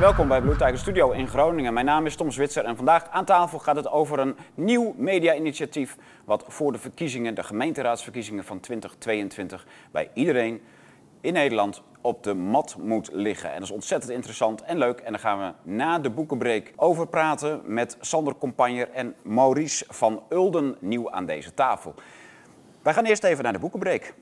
welkom bij Blue Tiger Studio in Groningen. Mijn naam is Tom Zwitser en vandaag aan tafel gaat het over een nieuw media-initiatief... wat voor de verkiezingen, de gemeenteraadsverkiezingen van 2022... bij iedereen in Nederland op de mat moet liggen. En dat is ontzettend interessant en leuk. En daar gaan we na de boekenbreek over praten met Sander Compagner en Maurice van Ulden nieuw aan deze tafel. Wij gaan eerst even naar de boekenbreek.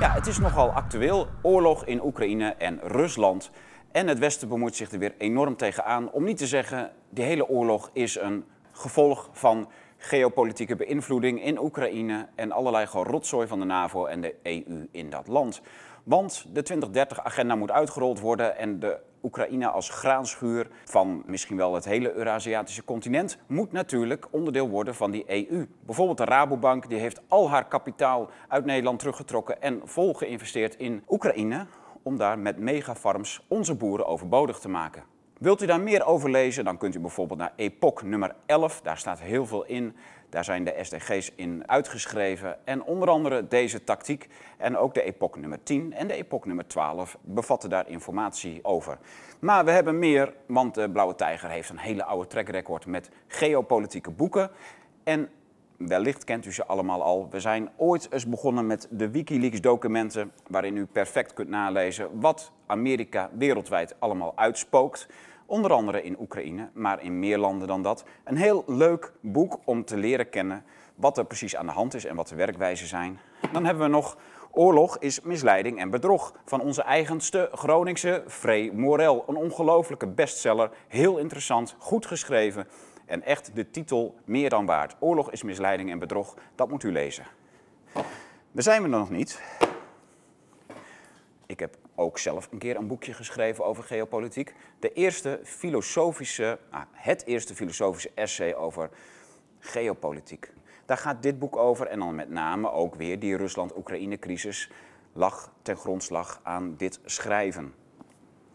Ja, het is nogal actueel. Oorlog in Oekraïne en Rusland. En het Westen bemoeit zich er weer enorm tegenaan. Om niet te zeggen, die hele oorlog is een gevolg van geopolitieke beïnvloeding in Oekraïne en allerlei rotzooi van de NAVO en de EU in dat land. Want de 2030-agenda moet uitgerold worden en de Oekraïne als graanschuur van misschien wel het hele Eurasiatische continent moet natuurlijk onderdeel worden van die EU. Bijvoorbeeld de Rabobank die heeft al haar kapitaal uit Nederland teruggetrokken en vol geïnvesteerd in Oekraïne om daar met megafarms onze boeren overbodig te maken. Wilt u daar meer over lezen, dan kunt u bijvoorbeeld naar Epoch nummer 11. Daar staat heel veel in. Daar zijn de SDG's in uitgeschreven. En onder andere deze tactiek. En ook de Epoch nummer 10 en de Epoch nummer 12 bevatten daar informatie over. Maar we hebben meer, want de Blauwe Tijger heeft een hele oude trackrecord met geopolitieke boeken. En wellicht kent u ze allemaal al. We zijn ooit eens begonnen met de Wikileaks documenten, waarin u perfect kunt nalezen wat Amerika wereldwijd allemaal uitspookt. Onder andere in Oekraïne, maar in meer landen dan dat. Een heel leuk boek om te leren kennen wat er precies aan de hand is en wat de werkwijzen zijn. Dan hebben we nog Oorlog is misleiding en bedrog van onze eigenste Groningse Frey Morel. Een ongelofelijke bestseller, heel interessant, goed geschreven en echt de titel meer dan waard. Oorlog is misleiding en bedrog, dat moet u lezen. We zijn we nog niet. Ik heb ook zelf een keer een boekje geschreven over geopolitiek. De eerste filosofische, ah, het eerste filosofische essay over geopolitiek. Daar gaat dit boek over en dan met name ook weer die Rusland-Oekraïne-crisis lag ten grondslag aan dit schrijven.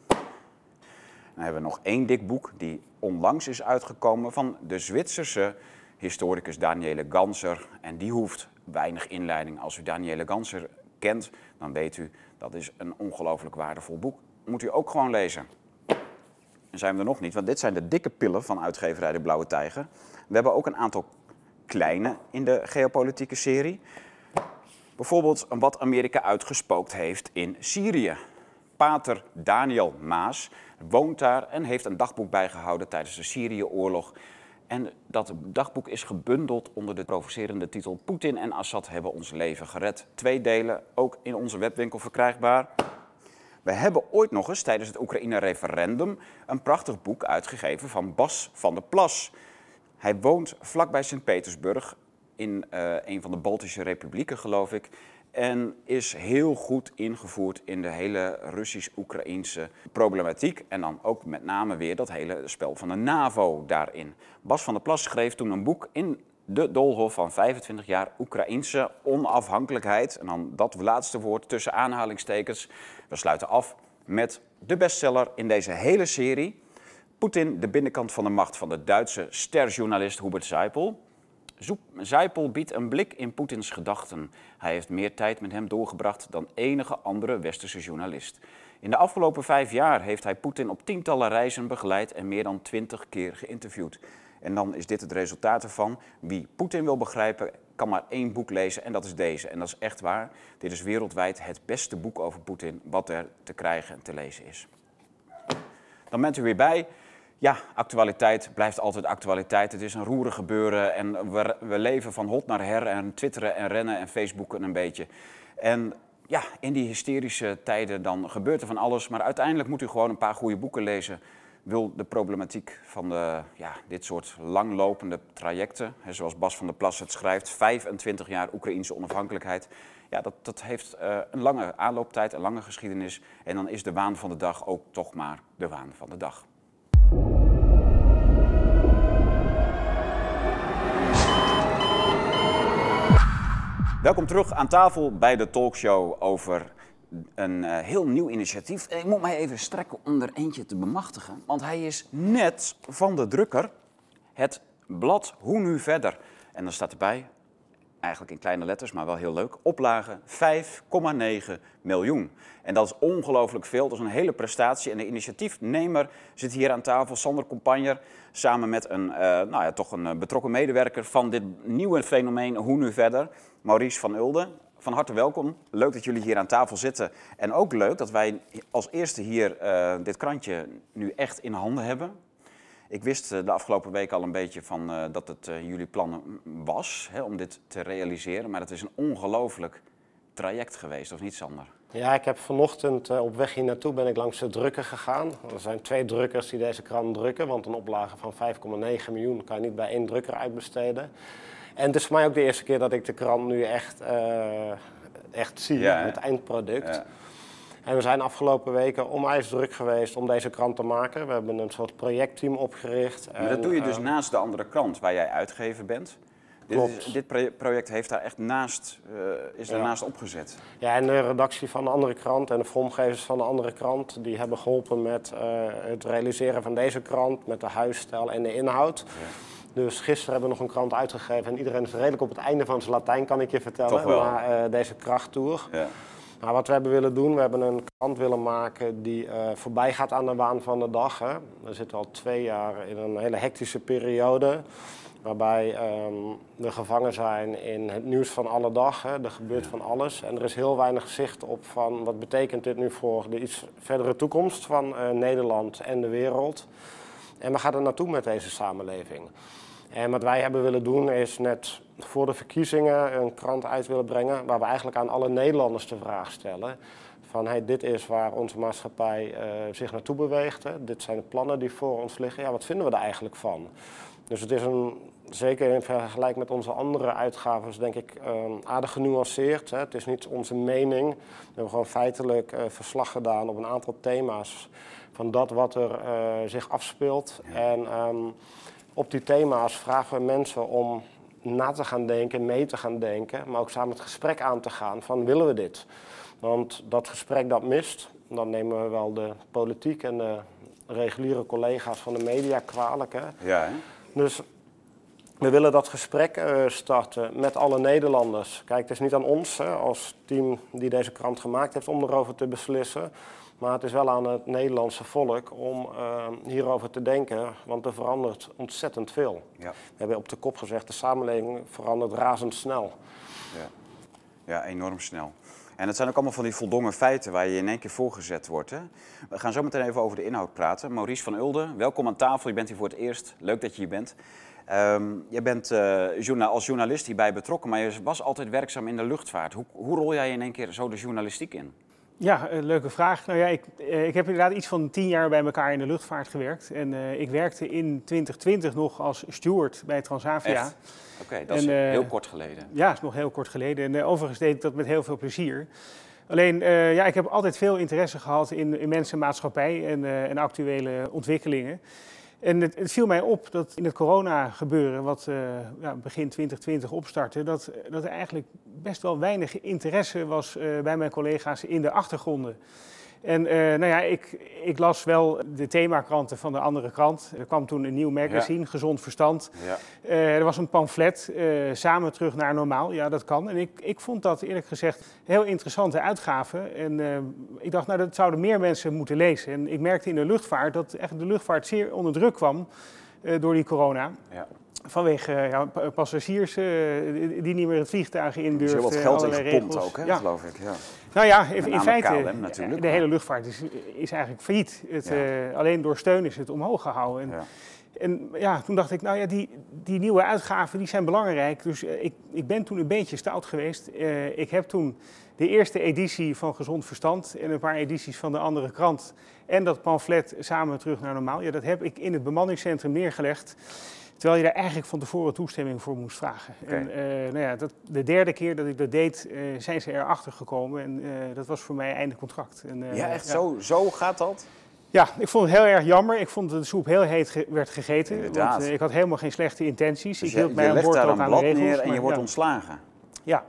Dan hebben we nog één dik boek die onlangs is uitgekomen van de Zwitserse historicus Daniele Ganser. En die hoeft weinig inleiding. Als u Daniele Ganser kent, dan weet u dat is een ongelooflijk waardevol boek. Moet u ook gewoon lezen. En zijn we er nog niet, want dit zijn de dikke pillen van uitgeverij De Blauwe Tijger. We hebben ook een aantal kleine in de geopolitieke serie. Bijvoorbeeld wat Amerika uitgespookt heeft in Syrië. Pater Daniel Maas woont daar en heeft een dagboek bijgehouden tijdens de Syrië-oorlog. En dat dagboek is gebundeld onder de provocerende titel Poetin en Assad hebben ons leven gered. Twee delen, ook in onze webwinkel verkrijgbaar. We hebben ooit nog eens tijdens het Oekraïne-referendum een prachtig boek uitgegeven van Bas van der Plas. Hij woont vlakbij Sint-Petersburg in uh, een van de Baltische republieken, geloof ik. En is heel goed ingevoerd in de hele Russisch-Oekraïnse problematiek. En dan ook met name weer dat hele spel van de NAVO daarin. Bas van der Plas schreef toen een boek in de doolhof van 25 jaar Oekraïnse onafhankelijkheid. En dan dat laatste woord tussen aanhalingstekens. We sluiten af met de bestseller in deze hele serie. Poetin, de binnenkant van de macht van de Duitse sterjournalist Hubert Seipel. Zijpel biedt een blik in Poetins gedachten. Hij heeft meer tijd met hem doorgebracht dan enige andere westerse journalist. In de afgelopen vijf jaar heeft hij Poetin op tientallen reizen begeleid en meer dan twintig keer geïnterviewd. En dan is dit het resultaat ervan. Wie Poetin wil begrijpen, kan maar één boek lezen en dat is deze. En dat is echt waar. Dit is wereldwijd het beste boek over Poetin wat er te krijgen en te lezen is. Dan bent u weer bij ja, actualiteit blijft altijd actualiteit. Het is een roerig gebeuren en we, we leven van hot naar her en twitteren en rennen en facebooken een beetje. En ja, in die hysterische tijden dan gebeurt er van alles, maar uiteindelijk moet u gewoon een paar goede boeken lezen. Wil de problematiek van de, ja, dit soort langlopende trajecten, hè, zoals Bas van der Plas het schrijft, 25 jaar Oekraïnse onafhankelijkheid, ja, dat, dat heeft uh, een lange aanlooptijd, een lange geschiedenis. En dan is de waan van de dag ook toch maar de waan van de dag. Welkom terug aan tafel bij de talkshow over een uh, heel nieuw initiatief. Ik moet mij even strekken om er eentje te bemachtigen, want hij is net van de drukker. Het blad Hoe nu verder. En dan staat erbij eigenlijk in kleine letters, maar wel heel leuk. Oplage 5,9 miljoen. En dat is ongelooflijk veel. Dat is een hele prestatie. En de initiatiefnemer zit hier aan tafel, Sander Compagner, samen met een, uh, nou ja, toch een eh, betrokken medewerker van dit nieuwe fenomeen Hoe nu verder, Maurice van Ulden. Van harte welkom. Leuk dat jullie hier aan tafel zitten. En ook leuk dat wij als eerste hier uh, dit krantje nu echt in handen hebben. Ik wist de afgelopen week al een beetje van, uh, dat het uh, jullie plan was hè, om dit te realiseren. Maar het is een ongelooflijk traject geweest, of niet Sander? Ja, ik heb vanochtend uh, op weg hier naartoe ben ik langs de drukker gegaan. Er zijn twee drukkers die deze krant drukken, want een oplage van 5,9 miljoen kan je niet bij één drukker uitbesteden. En het is voor mij ook de eerste keer dat ik de krant nu echt, echt zie, ja, het eindproduct. Ja. En we zijn afgelopen weken onwijs druk geweest om deze krant te maken. We hebben een soort projectteam opgericht. Maar dat doe je dus uh, naast de andere krant waar jij uitgever bent? Dit, is, dit, project heeft daar echt naast, uh, is daarnaast ja. opgezet. Ja, en de redactie van de andere krant en de vormgevers van de andere krant... die hebben geholpen met uh, het realiseren van deze krant... met de huisstijl en de inhoud. Ja. Dus gisteren hebben we nog een krant uitgegeven... en iedereen is redelijk op het einde van zijn Latijn, kan ik je vertellen... na uh, deze krachttour. Ja. Nou, wat we hebben willen doen, we hebben een krant willen maken die uh, voorbij gaat aan de waan van de dag. Hè. We zitten al twee jaar in een hele hectische periode. Waarbij um, we gevangen zijn in het nieuws van alle dag. Hè. Er gebeurt van alles. En er is heel weinig zicht op van wat betekent dit nu voor de iets verdere toekomst van uh, Nederland en de wereld. En we gaan er naartoe met deze samenleving. En wat wij hebben willen doen is net voor de verkiezingen een krant uit willen brengen waar we eigenlijk aan alle Nederlanders de vraag stellen van hey, dit is waar onze maatschappij uh, zich naartoe beweegt. Hè. Dit zijn de plannen die voor ons liggen. Ja, wat vinden we er eigenlijk van? Dus het is een, zeker in vergelijking met onze andere uitgaven, denk ik um, aardig genuanceerd. Hè. Het is niet onze mening. We hebben gewoon feitelijk uh, verslag gedaan op een aantal thema's van dat wat er uh, zich afspeelt. Ja. En um, op die thema's vragen we mensen om na te gaan denken, mee te gaan denken, maar ook samen het gesprek aan te gaan van willen we dit? Want dat gesprek dat mist, dan nemen we wel de politiek en de reguliere collega's van de media kwalijk. Hè? Ja, hè? Dus we willen dat gesprek uh, starten met alle Nederlanders. Kijk, het is niet aan ons hè, als team die deze krant gemaakt heeft om erover te beslissen. Maar het is wel aan het Nederlandse volk om uh, hierover te denken, want er verandert ontzettend veel. Ja. We hebben op de kop gezegd, de samenleving verandert razendsnel. Ja. ja, enorm snel. En het zijn ook allemaal van die voldongen feiten waar je in één keer voorgezet wordt. Hè? We gaan zo meteen even over de inhoud praten. Maurice van Ulden, welkom aan tafel. Je bent hier voor het eerst. Leuk dat je hier bent. Um, je bent uh, journa als journalist hierbij betrokken, maar je was altijd werkzaam in de luchtvaart. Hoe, hoe rol jij in één keer zo de journalistiek in? Ja, een leuke vraag. Nou ja, ik, ik heb inderdaad iets van tien jaar bij elkaar in de luchtvaart gewerkt. En uh, ik werkte in 2020 nog als steward bij Transavia. Oké, okay, dat is uh, heel kort geleden. Ja, dat is nog heel kort geleden. En uh, overigens deed ik dat met heel veel plezier. Alleen, ja, ik heb altijd veel interesse gehad in, in mensen, maatschappij en, en actuele ontwikkelingen. En het, viel mij op dat in het corona-gebeuren, wat uh, ja, begin 2020 opstartte, dat, dat er eigenlijk best wel weinig interesse was uh, bij mijn collega's in de achtergronden. En uh, nou ja, ik, ik, las wel de themakranten van de andere krant. Er kwam toen een nieuw magazine, ja. Gezond Verstand. Ja. Uh, er was een pamflet, uh, Samen terug naar normaal. Ja, dat kan. En ik, ik vond dat eerlijk gezegd heel interessante uitgaven. En ik dacht, nou, dat zouden meer mensen moeten lezen. En ik merkte in de luchtvaart dat echt de luchtvaart zeer onder druk kwam door die corona. Ja. Vanwege ja, passagiers uh, die niet meer het vliegtuig in durfden. Er is wat geld in gepompt ook, hè, ja. geloof ik. Ja. Nou ja, in, in feite, KLM, de hele luchtvaart is, is eigenlijk failliet. Het, ja. uh, alleen door steun is het omhoog gehouden. En, ja. en ja, toen dacht ik, nou ja, die, die nieuwe uitgaven die zijn belangrijk. Dus ik, ik ben toen een beetje stout geweest. ik heb toen de eerste editie van Gezond Verstand en een paar edities van de andere krant... en dat pamflet Samen terug naar normaal, ja, dat heb ik in het bemanningscentrum neergelegd. Terwijl je daar eigenlijk van tevoren toestemming voor moest vragen. Okay. En uh, nou ja, dat, de derde keer dat ik dat deed, uh, zijn ze erachter gekomen. En uh, dat was voor mij einde contract. En, ja, echt ja. Zo, zo gaat dat? Ja, ik vond het heel erg jammer. Ik vond dat de soep heel heet ge werd gegeten. Inderdaad. Want ik had helemaal geen slechte intenties. Dus ik hield mij aan boord ook aan de blad regels. neer en je wordt ontslagen? Ja, daar-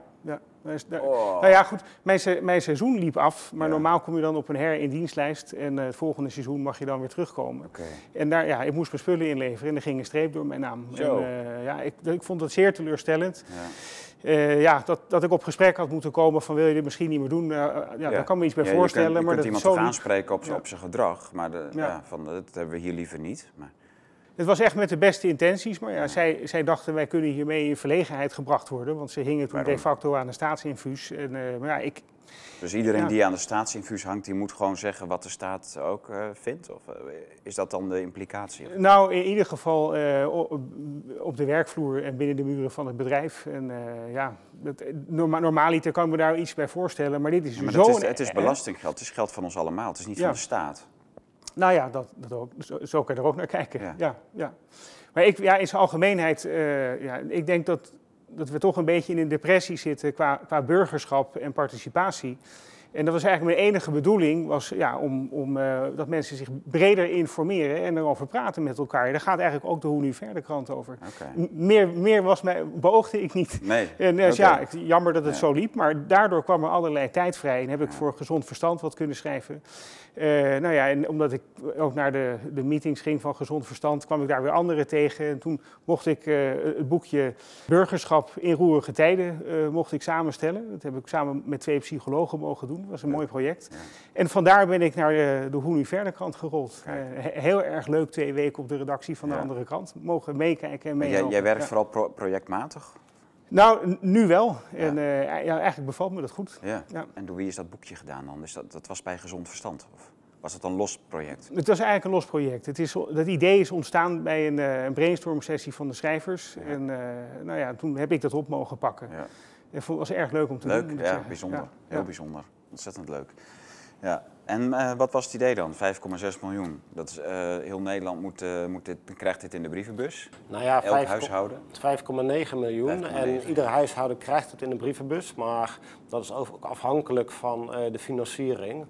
Oh. Nou ja, goed, mijn, se- mijn seizoen liep af, maar Ja. normaal kom je dan op een her in dienstlijst en eh, het volgende seizoen mag je dan weer terugkomen. En daar, ja, ik moest mijn spullen inleveren en er ging een streep door mijn naam. Zo. En, eh, ja, ik, ik vond het zeer teleurstellend. Ja. Eh, ja, dat, dat ik op gesprek had moeten komen van wil je dit misschien niet meer doen. Eh, eh, ja, daar kan me iets bij Ja, je voorstellen. kunt, je maar kunt dat iemand zo aanspreken op, Ja. op zijn gedrag, maar de, ja. Ja. van, dat hebben we hier liever niet. Maar, Het was echt met de beste intenties, maar ja, zij, zij dachten wij kunnen hiermee in verlegenheid gebracht worden. Want ze hingen toen Waarom? de facto aan de staatsinfuus. En, eh, maar ja, ik, dus iedereen Ja. die aan de staatsinfuus hangt, die moet gewoon zeggen wat de staat ook eh, vindt? Of eh, is dat dan de implicatie? Nou, in ieder geval op de werkvloer en binnen de muren van het bedrijf. En ja, dat, norma normaliter kan ik me daar iets bij voorstellen, maar dit is Ja, maar zo... is, het is belastinggeld, het is geld van ons allemaal, het is niet Ja. van de staat. Nou ja, dat, dat ook. Zo, zo kan je er ook naar kijken. Ja. Ja. Ja, Maar ik, ja, in zijn algemeenheid, eh, ja, ik denk dat, dat we toch een beetje in een depressie zitten qua, qua burgerschap en participatie. En dat was eigenlijk mijn enige bedoeling, was, ja, om, om, eh, dat mensen zich breder informeren en erover praten met elkaar. Daar gaat eigenlijk ook de Hoe Nu Verder krant over. Meer, meer was mij, beoogde ik niet. Nee. En dus Oké. ja, ik, jammer dat het Ja. zo liep, maar daardoor kwam er allerlei tijd vrij en heb ik voor gezond verstand wat kunnen schrijven. Eh, nou ja, en omdat ik ook naar de, de meetings ging van gezond verstand, kwam ik daar weer anderen tegen. En toen mocht ik eh, het boekje Burgerschap in roerige tijden eh, mocht ik samenstellen. Dat heb ik samen met twee psychologen mogen doen. Dat was een mooi project. En vandaar ben ik naar de, de Hoe Nu Verder krant gerold. Eh, he- heel erg leuk, twee weken op de redactie van de andere krant. Mogen meekijken en jij, jij werkt vooral pro- projectmatig? Nou, nu wel. En eh, ja, eigenlijk bevalt me dat goed. Ja. Ja. En door wie is dat boekje gedaan dan? Is dat, dat was bij Gezond Verstand? Of was het een los project? Het was eigenlijk een los project. Het is, dat idee is ontstaan bij een, eh, een brainstorm sessie van de schrijvers. Ja. En eh, nou ja, toen heb ik dat op mogen pakken. Ja. Het was erg leuk om te Leuk, doen. ik ja, zeggen. bijzonder. Ja, Heel bijzonder. Ontzettend leuk. Ja. En eh, wat was het idee dan? 5,6 miljoen. Dat is, eh, heel Nederland moet, eh, moet dit, krijgt dit in de brievenbus. Nou ja, Elk vijf- huishouden. 5,9 miljoen. 5,9. En ieder huishouden krijgt het in de brievenbus. Maar dat is ook afhankelijk van de financiering.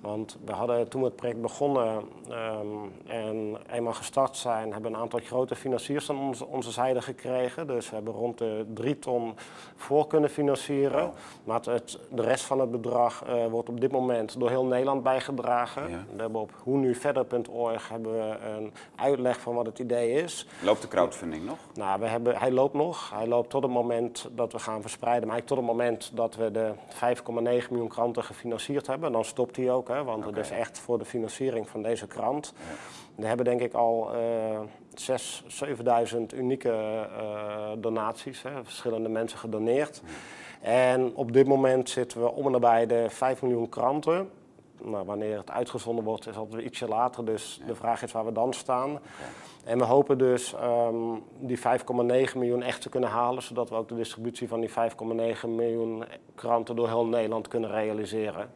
Want we hadden toen we het project begonnen ehm, en eenmaal gestart zijn, hebben een aantal grote financiers aan onze, onze zijde gekregen. Dus we hebben rond de 3 ton voor kunnen financieren. Wow. Maar het, de rest van het bedrag eh, wordt op dit moment door heel Nederland bijgedragen. Ja. We hebben op hoenuverder.org hebben we een uitleg van wat het idee is. Loopt de crowdfunding nog? Nou, we hebben, hij loopt nog. Hij loopt tot het moment dat we gaan verspreiden. Maar eigenlijk tot het moment dat we de 5,9 miljoen kranten gefinancierd hebben. Dan stopt hij ook, hè, want het is echt voor de financiering van deze krant. We hebben denk ik al eh 6.000, 7.000 unieke eh, donaties. Hè, verschillende mensen gedoneerd. En op dit moment zitten we om en nabij de 5 miljoen kranten. Nou, wanneer het uitgezonden wordt is altijd ietsje later. Dus de vraag is waar we dan staan. En we hopen dus ehm, die 5,9 miljoen echt te kunnen halen, zodat we ook de distributie van die 5,9 miljoen kranten door heel Nederland kunnen realiseren.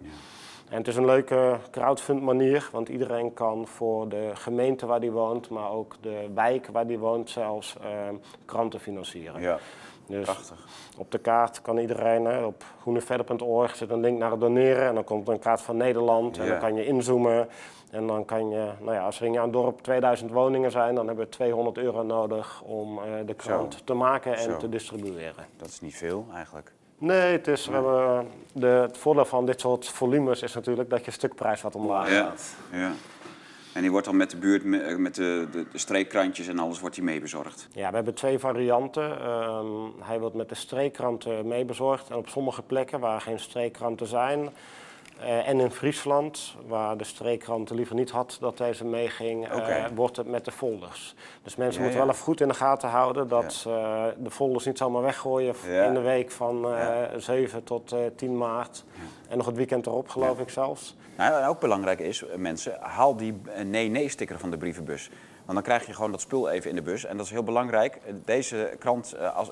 En het is een leuke crowdfund manier, want iedereen kan voor de gemeente waar die woont, maar ook de wijk waar die woont zelfs ehm, kranten financieren. Ja, Dus prachtig. op de kaart kan iedereen, hè, op groeneverder.org zit een link naar het doneren en dan komt er een kaart van Nederland en Ja. dan kan je inzoomen. En dan kan je, nou ja, als er in jouw dorp 2000 woningen zijn, dan hebben we 200 euro nodig om eh, de krant Zo. te maken en Zo. te distribueren. Dat is niet veel eigenlijk. Nee, het, is, hebben, de, het voordeel van dit soort volumes is natuurlijk dat je stukprijs wat omlaag Ja. gaat. ja. En die wordt dan met de buurt, me- eh, met de, de, de streekkrantjes en alles wordt die meebezorgd. Ja, we hebben twee varianten. Ehm, hij wordt met de streekkranten meebezorgd. En op sommige plekken waar geen streekkranten zijn, eh, en in Friesland, waar de streekkrant liever niet had dat deze meeging, eh, Oké. wordt het met de folders. Dus mensen Ja, moeten ja. wel even goed in de gaten houden dat eh, de folders niet zomaar weggooien in de week van eh, Ja. 7 tot eh, 10 maart. En nog het weekend erop, geloof ik zelfs. Nou, en ook belangrijk is, mensen, haal die nee-nee-sticker van de brievenbus. Want dan krijg je gewoon dat spul even in de bus. En dat is heel belangrijk. Deze krant, als,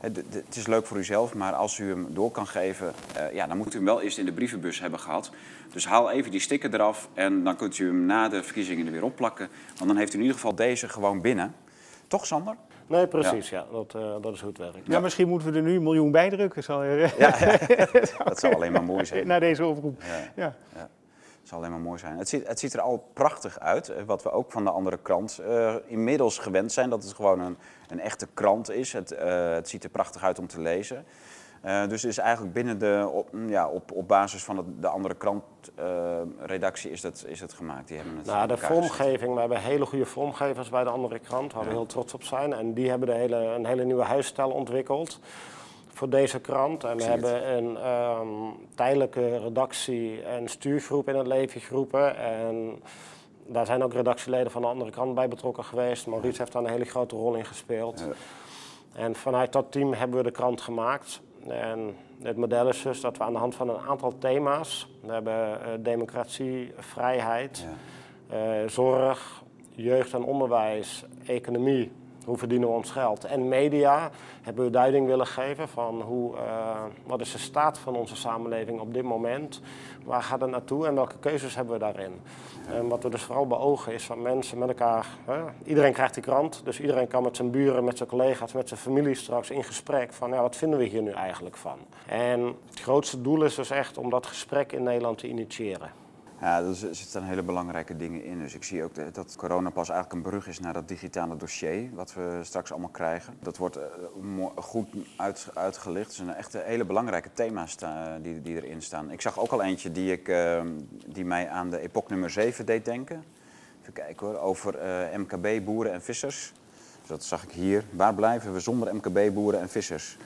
het is leuk voor uzelf, maar als u hem door kan geven... eh, ja, dan moet u hem wel eerst in de brievenbus hebben gehad. Dus haal even die sticker eraf en dan kunt u hem na de verkiezingen er weer opplakken. Want dan heeft u in ieder geval deze gewoon binnen. Toch, Sander? Nee, precies, ja. dat, eh, dat is hoe het werkt. Ja, misschien moeten we er nu een miljoen bij drukken. Zal je, Ja, dat zou alleen maar mooi zijn. na deze oproep. Ja. Zal alleen maar mooi zijn. Het ziet, het ziet er al prachtig uit. eh, Wat we ook van de andere krant eh, inmiddels gewend zijn. Dat het gewoon een, een echte krant is. Het, eh, het ziet er prachtig uit om te lezen. Uh, dus is eigenlijk binnen de, op, mm, ja, op, op basis van het, de andere krantredactie is, dat, is het gemaakt. Die hebben het nou, de vormgeving, we hebben hele goede vormgevers bij de andere krant, waar ja. we heel trots op zijn. En die hebben de hele, een hele nieuwe huisstijl ontwikkeld voor deze krant. En we hebben een um, tijdelijke redactie en stuurgroep in het leven geroepen. En daar zijn ook redactieleden van de andere krant bij betrokken geweest. Maurice heeft daar een hele grote rol in gespeeld. Ja. En vanuit dat team hebben we de krant gemaakt. En het model is dus dat we aan de hand van een aantal thema's, we hebben uh, democratie, vrijheid, ja. uh, zorg, jeugd en onderwijs, economie, hoe verdienen we ons geld en media, hebben we duiding willen geven van hoe, uh, wat is de staat van onze samenleving op dit moment, waar gaat het naartoe en welke keuzes hebben we daarin. En wat we dus vooral beogen is van mensen met elkaar. Hè? Iedereen krijgt die krant, dus iedereen kan met zijn buren, met zijn collega's, met zijn familie straks in gesprek van ja, wat vinden we hier nu eigenlijk van. En het grootste doel is dus echt om dat gesprek in Nederland te initiëren. Ja, er zitten hele belangrijke dingen in. Dus ik zie ook dat corona pas eigenlijk een brug is naar dat digitale dossier, wat we straks allemaal krijgen. Dat wordt uh, goed uit, uitgelicht. Het zijn echt hele belangrijke thema's die, die erin staan. Ik zag ook al eentje die, ik, uh, die mij aan de epoch nummer 7 deed denken. Even kijken hoor, over uh, MKB, boeren en vissers. Dus dat zag ik hier. Waar blijven we zonder MKB, boeren en vissers?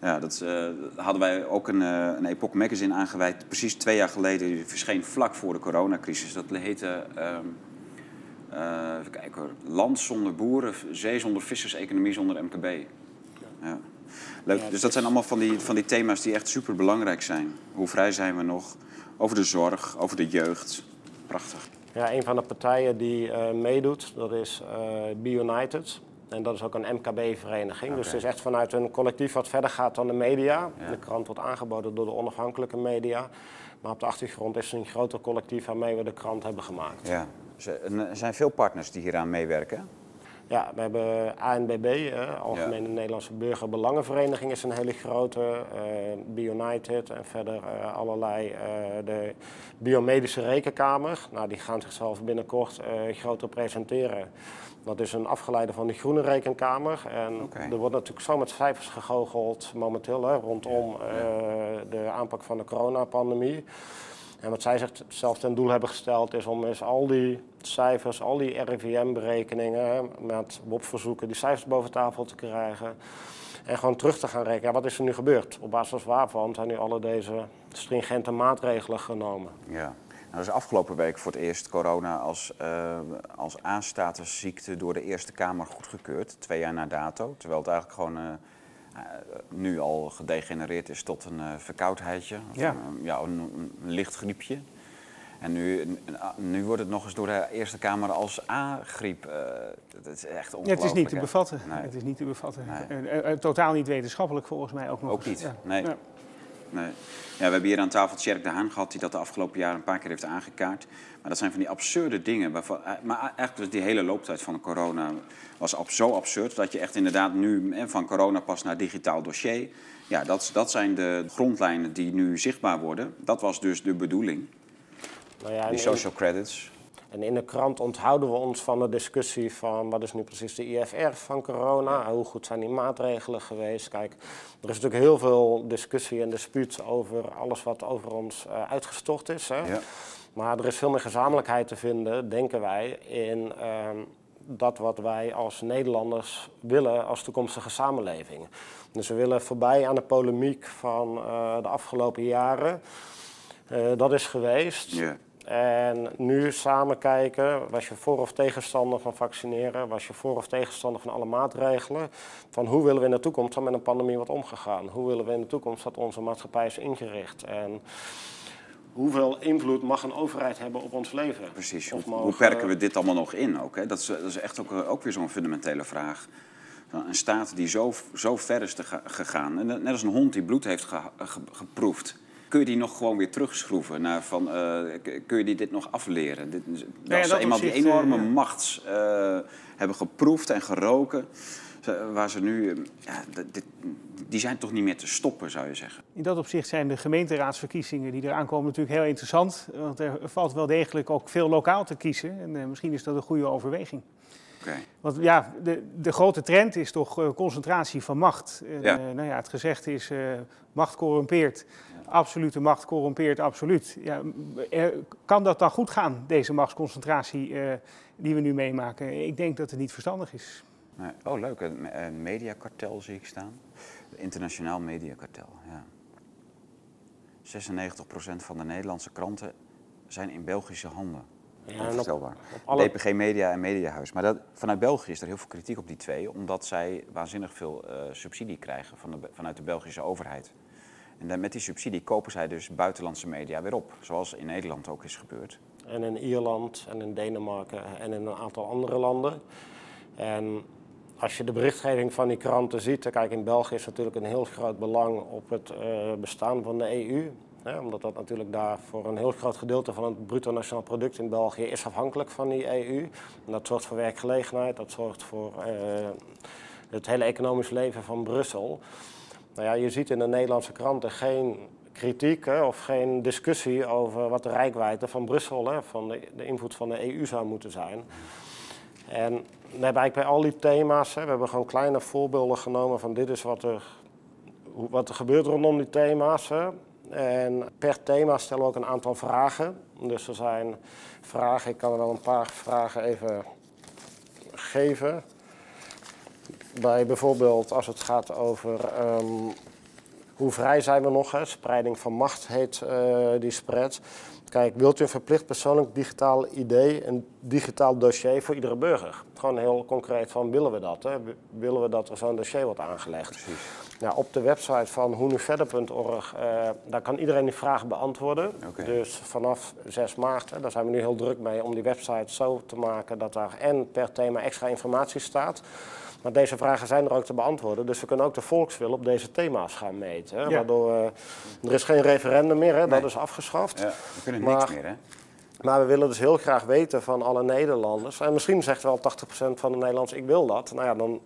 Ja, dat uh, hadden wij ook een, uh, een Epoch Magazine aangeweid, precies twee jaar geleden. Die verscheen vlak voor de coronacrisis. Dat heette, uh, even kijken hoor, Land zonder boeren, zee zonder vissers, economie zonder MKB. Ja. Leuk, dus dat zijn allemaal van die, van die thema's die echt super belangrijk zijn. Hoe vrij zijn we nog? Over de zorg, over de jeugd. Prachtig. Ja, een van de partijen die meedoet, dat is Be United. En dat is ook een MKB-vereniging. Okay. Dus het is echt vanuit een collectief wat verder gaat dan de media. Ja. De krant wordt aangeboden door de onafhankelijke media. Maar op de achtergrond is er een groter collectief waarmee we de krant hebben gemaakt. Ja. Er zijn veel partners die hieraan meewerken. Ja, we hebben ANBB, eh, Algemene ja. Nederlandse Burgerbelangenvereniging, is een hele grote. Uh, BioUnited en verder uh, allerlei. Uh, de Biomedische Rekenkamer, nou, die gaan zichzelf binnenkort groter presenteren. Dat is een afgeleide van de Groene Rekenkamer. En okay. er wordt natuurlijk zo met cijfers gegoocheld momenteel hè, rondom ja, ja. de aanpak van de coronapandemie. En wat zij zich zelf ten doel hebben gesteld is om eens al die cijfers, al die RIVM-berekeningen met WOP-verzoeken, die cijfers boven tafel te krijgen. En gewoon terug te gaan rekenen. wat is er nu gebeurd? Op basis waarvan zijn nu alle deze stringente maatregelen genomen? Ja. Nou, is afgelopen week voor het eerst corona als, uh, als ziekte door de Eerste Kamer goedgekeurd. Twee jaar na dato. Terwijl het eigenlijk gewoon uh, nu al gedegenereerd is tot een uh, verkoudheidje. Ja. Een, ja, een, een, licht griepje. En nu, nu wordt het nog eens door de Eerste Kamer als A-griep. Uh, dat is echt ongelooflijk. Ja, het is niet te bevatten. Nee. Het is niet te bevatten. Nee. totaal niet wetenschappelijk volgens mij ook nog Ook niet, ja. nee. Ja. Nee. Ja, we hebben hier aan tafel Tjerk de Haan gehad, die dat de afgelopen jaren een paar keer heeft aangekaart. Maar dat zijn van die absurde dingen. Waarvan, maar eigenlijk dus die hele looptijd van de corona was zo absurd dat je echt inderdaad nu van corona pas naar digitaal dossier. Ja, dat, dat zijn de grondlijnen die nu zichtbaar worden. Dat was dus de bedoeling. Nou ja, die social credits. En in de krant onthouden we ons van de discussie van wat is nu precies de IFR van corona, hoe goed zijn die maatregelen geweest. Kijk, er is natuurlijk heel veel discussie en dispuut over alles wat over ons uh, uitgestort is. Hè? Ja. Maar er is veel meer gezamenlijkheid te vinden, denken wij, in uh, dat wat wij als Nederlanders willen als toekomstige samenleving. Dus we willen voorbij aan de polemiek van uh, de afgelopen jaren. Uh, dat is geweest. Ja. En nu samen kijken, was je voor of tegenstander van vaccineren, was je voor of tegenstander van alle maatregelen, van hoe willen we in de toekomst dan met een pandemie wordt omgegaan? Hoe willen we in de toekomst dat onze maatschappij is ingericht? En hoeveel invloed mag een overheid hebben op ons leven? Precies, hoe, mogen... hoe perken we dit allemaal nog in ook? Hè? Dat, is, dat is echt ook, ook weer zo'n fundamentele vraag. Een staat die zo, zo ver is gegaan, net als een hond die bloed heeft ge, ge, geproefd kun je die nog gewoon weer terugschroeven? Naar van, uh, kun je die dit nog afleren? Dit, als ze eenmaal die enorme uh, macht uh, hebben geproefd en geroken, waar ze nu, ja, dit, die zijn toch niet meer te stoppen, zou je zeggen? In dat opzicht zijn de gemeenteraadsverkiezingen die eraan komen natuurlijk heel interessant. Want er valt wel degelijk ook veel lokaal te kiezen. En misschien is dat een goede overweging. Okay. Want ja, de, de grote trend is toch uh, concentratie van macht. En, Ja. uh, nou ja, het gezegd is, uh, macht corrumpeert. Absolute macht corrumpeert absoluut. Ja, er, kan dat dan goed gaan, deze machtsconcentratie uh, die we nu meemaken? Ik denk dat het niet verstandig is. Nee. Oh, leuk. Een, een mediakartel zie ik staan. Internationaal mediakartel, ja. 96% van de Nederlandse kranten zijn in Belgische handen. Ja, Onvoorstelbaar. alle... DPG Media en Mediahuis. Maar dat, vanuit België is er heel veel kritiek op die twee, omdat zij waanzinnig veel uh, subsidie krijgen van de, vanuit de Belgische overheid. En dan met die subsidie kopen zij dus buitenlandse media weer op, zoals in Nederland ook is gebeurd. En in Ierland en in Denemarken en in een aantal andere landen. En als je de berichtgeving van die kranten ziet, kijk in België is natuurlijk een heel groot belang op het uh, bestaan van de EU. Omdat dat natuurlijk daar voor een heel groot gedeelte van het bruto nationaal product in België is afhankelijk van die EU. En dat zorgt voor werkgelegenheid, dat zorgt voor uh, het hele economisch leven van Brussel. Nou ja, je ziet in de Nederlandse kranten geen kritiek hè, of geen discussie over wat de rijkwijde van Brussel, hè, van de, de invloed van de EU zou moeten zijn. En we hebben eigenlijk bij al die thema's, hè, we hebben gewoon kleine voorbeelden genomen van dit is wat er, wat er gebeurt rondom die thema's. Hè. En per thema stellen we ook een aantal vragen. Dus er zijn vragen, ik kan er wel een paar vragen even geven. Bij bijvoorbeeld als het gaat over um, hoe vrij zijn we nog, hè? spreiding van macht heet uh, die spread. Kijk, wilt u een verplicht persoonlijk digitaal ID, een digitaal dossier voor iedere burger? Gewoon heel concreet van, willen we dat? Hè? Willen we dat er zo'n dossier wordt aangelegd? Precies. Ja, op de website van hoenuverder.org, uh, daar kan iedereen die vraag beantwoorden. Dus vanaf 6 maart, hè, daar zijn we nu heel druk mee om die website zo te maken dat daar en per thema extra informatie staat. Maar deze vragen zijn er ook te beantwoorden. Dus we kunnen ook de volkswil op deze thema's gaan meten. Hè? Ja. Waardoor uh, er is geen referendum meer, hè? Nee. dat is afgeschaft. Ja, we kunnen Maar- niks meer, hè? Maar we willen dus heel graag weten van alle Nederlanders. En misschien zegt wel 80% van de Nederlanders, ik wil dat. Nou ja, dan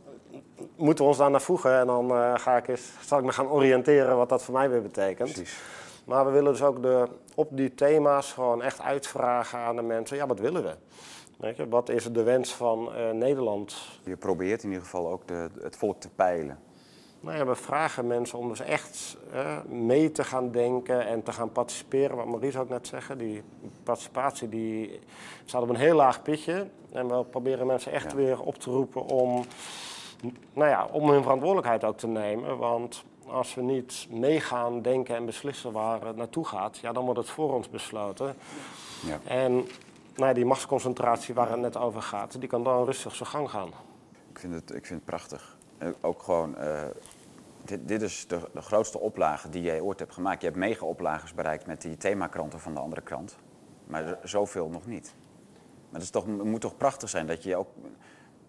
moeten we ons daar naar voegen. En dan eh, ga ik eens, zal ik me gaan oriënteren wat dat voor mij weer betekent. Precies. Maar we willen dus ook de, op die thema's gewoon echt uitvragen aan de mensen. Ja, wat willen we? Weet je, wat is de wens van eh, Nederland? Je probeert in ieder geval ook de, het volk te peilen. Nou ja, we vragen mensen om dus echt mee te gaan denken en te gaan participeren. Wat Maries ook net zeggen, die participatie die staat op een heel laag pitje. En we proberen mensen echt Ja. weer op te roepen om, nou ja, om hun verantwoordelijkheid ook te nemen. Want als we niet meegaan denken en beslissen waar het naartoe gaat, ja, dan wordt het voor ons besloten. Ja. En nou ja, die machtsconcentratie waar het net over gaat, die kan dan rustig zijn gang gaan. Ik vind het, ik vind het prachtig. Ook gewoon, eh, dit, dit is de, de grootste oplage die jij ooit hebt gemaakt. Je hebt mega-oplages bereikt met die themakranten van de andere krant. Maar zoveel nog niet. Maar het, is toch, moet toch prachtig zijn dat je ook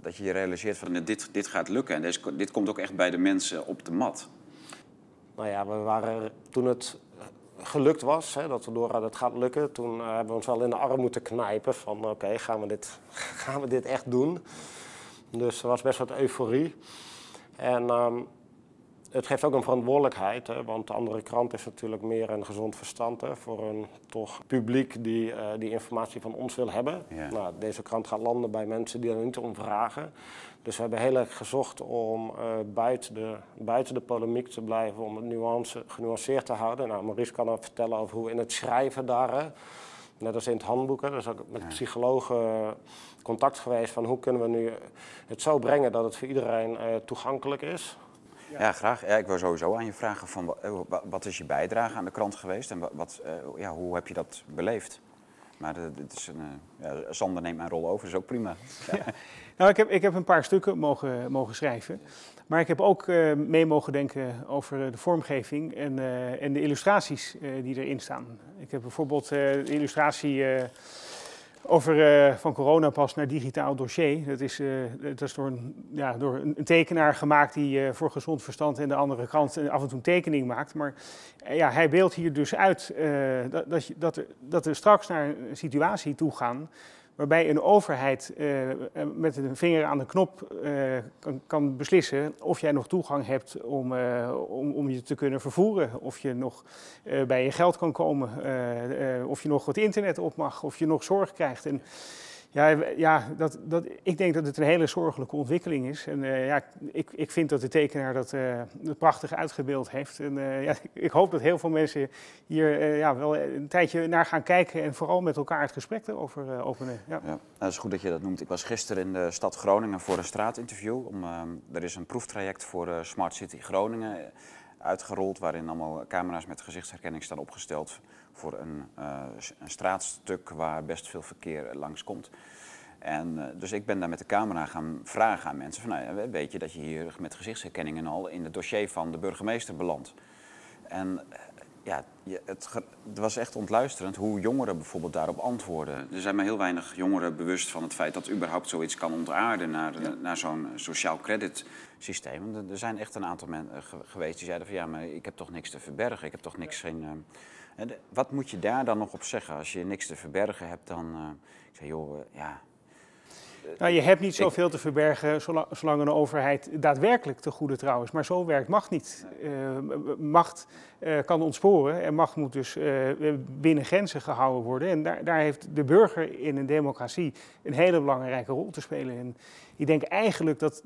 dat je je realiseert van dit, dit gaat lukken. En deze, dit komt ook echt bij de mensen op de mat. Nou ja, we waren toen het gelukt was, hè, dat we door het gaat lukken, toen eh, hebben we ons wel in de arm moeten knijpen van oké, gaan, we dit- gaan we dit echt doen? Dus er was best wat euforie. En ehm, het geeft ook een verantwoordelijkheid, hè, want de andere krant is natuurlijk meer een gezond verstand hè, voor een toch publiek die eh, die informatie van ons wil hebben. Ja. Nou, deze krant gaat landen bij mensen die er niet om vragen. Dus we hebben heel erg gezocht om eh, buiten, de, buiten de polemiek te blijven, om het nuance, genuanceerd te houden. Nou, Maurice kan ook vertellen over hoe in het schrijven daar, hè, net als in het handboek, hè, er is ook met psychologen eh, contact geweest van hoe kunnen we nu het zo brengen dat het voor iedereen toegankelijk is. Ja, graag. Ja, ik wil sowieso aan je vragen van eh, wa- wat is je bijdrage aan de krant geweest en wa- wat, eh, ja, hoe heb je dat beleefd? Maar dit is een, eh, ja, Sander neemt mijn rol over, is ook prima. Ja. Nou, ik heb, ik heb een paar stukken mogen, mogen schrijven. Maar ik heb ook mee mogen denken over de vormgeving en, en de illustraties eh, die erin staan. Ik heb bijvoorbeeld de illustratie over eh, van coronapas naar digitaal dossier. Dat is, eh, dat is door, een, ja, door een tekenaar gemaakt die eh, voor gezond verstand en de andere kant af en toe een tekening maakt. Maar ja, hij beeldt hier dus uit dat, dat, dat, dat we straks naar een situatie toe gaan waarbij een overheid eh, eh, met een vinger aan de knop eh, kan, beslissen of jij nog toegang hebt om, om, om je te kunnen vervoeren. Of je nog bij je geld kan komen, of je nog het internet op mag, of je nog zorg krijgt. En Ja, ja dat, dat, ik denk dat het een hele zorgelijke ontwikkeling is. En uh, ja, ik, ik vind dat de tekenaar dat, uh, prachtig uitgebeeld heeft. En uh, ja, ik hoop dat heel veel mensen hier ja, wel een tijdje naar gaan kijken en vooral met elkaar het gesprek erover openen. Ja. Ja, dat is goed dat je dat noemt. Ik was gisteren in de stad Groningen voor een straatinterview. Om, er is een proeftraject voor Smart City Groningen uitgerold, waarin allemaal camera's met gezichtsherkenning staan opgesteld voor een, uh, een straatstuk waar best veel verkeer langskomt. En uh, dus ik ben daar met de camera gaan vragen aan mensen: van, nou, weet je dat je hier met gezichtsherkenning en al in het dossier van de burgemeester belandt? En uh, ja, het, het, was echt ontluisterend hoe jongeren bijvoorbeeld daarop antwoorden. Er zijn maar heel weinig jongeren bewust van het feit dat überhaupt zoiets kan ontaarden naar, ja. naar zo'n sociaal credit systeem. Er zijn echt een aantal mensen geweest die zeiden van ja, maar ik heb toch niks te verbergen. Ik heb toch niks geen. Uh, wat moet je daar dan nog op zeggen? Als je niks te verbergen hebt, dan. Uh, ik zeg, joh, ja, nou, je hebt niet zoveel te verbergen zolang, zolang, een overheid daadwerkelijk te goede trouw is. Maar zo werkt macht niet. Uh, macht uh, kan ontsporen en macht moet dus uh, binnen grenzen gehouden worden. En daar, daar, heeft de burger in een democratie een hele belangrijke rol te spelen. En ik denk eigenlijk dat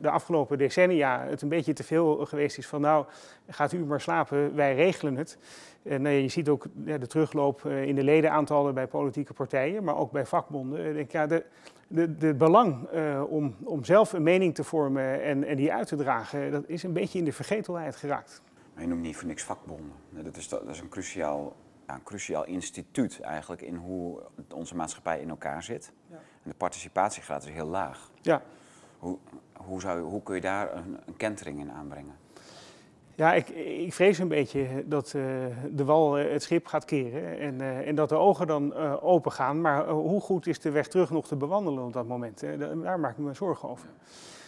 de afgelopen decennia het een beetje te veel geweest is van nou, gaat u maar slapen, wij regelen het. En je ziet ook de terugloop in de ledenaantallen bij politieke partijen, maar ook bij vakbonden. Ik denk, ja, de, de belang uh, om, om zelf een mening te vormen en, en die uit te dragen, dat is een beetje in de vergetelheid geraakt. Maar je noemt niet voor niks vakbonden. Dat is, dat is een, cruciaal, ja, een cruciaal instituut eigenlijk in hoe onze maatschappij in elkaar zit. Ja. En de participatiegraad is heel laag. Ja. Hoe, hoe, zou, hoe kun je daar een, een kentering in aanbrengen? Ja, ik, ik, vrees een beetje dat uh, de wal uh, het schip gaat keren en, uh, en dat de ogen dan open gaan. Maar hoe goed is de weg terug nog te bewandelen op dat moment? daar maak ik me zorgen over.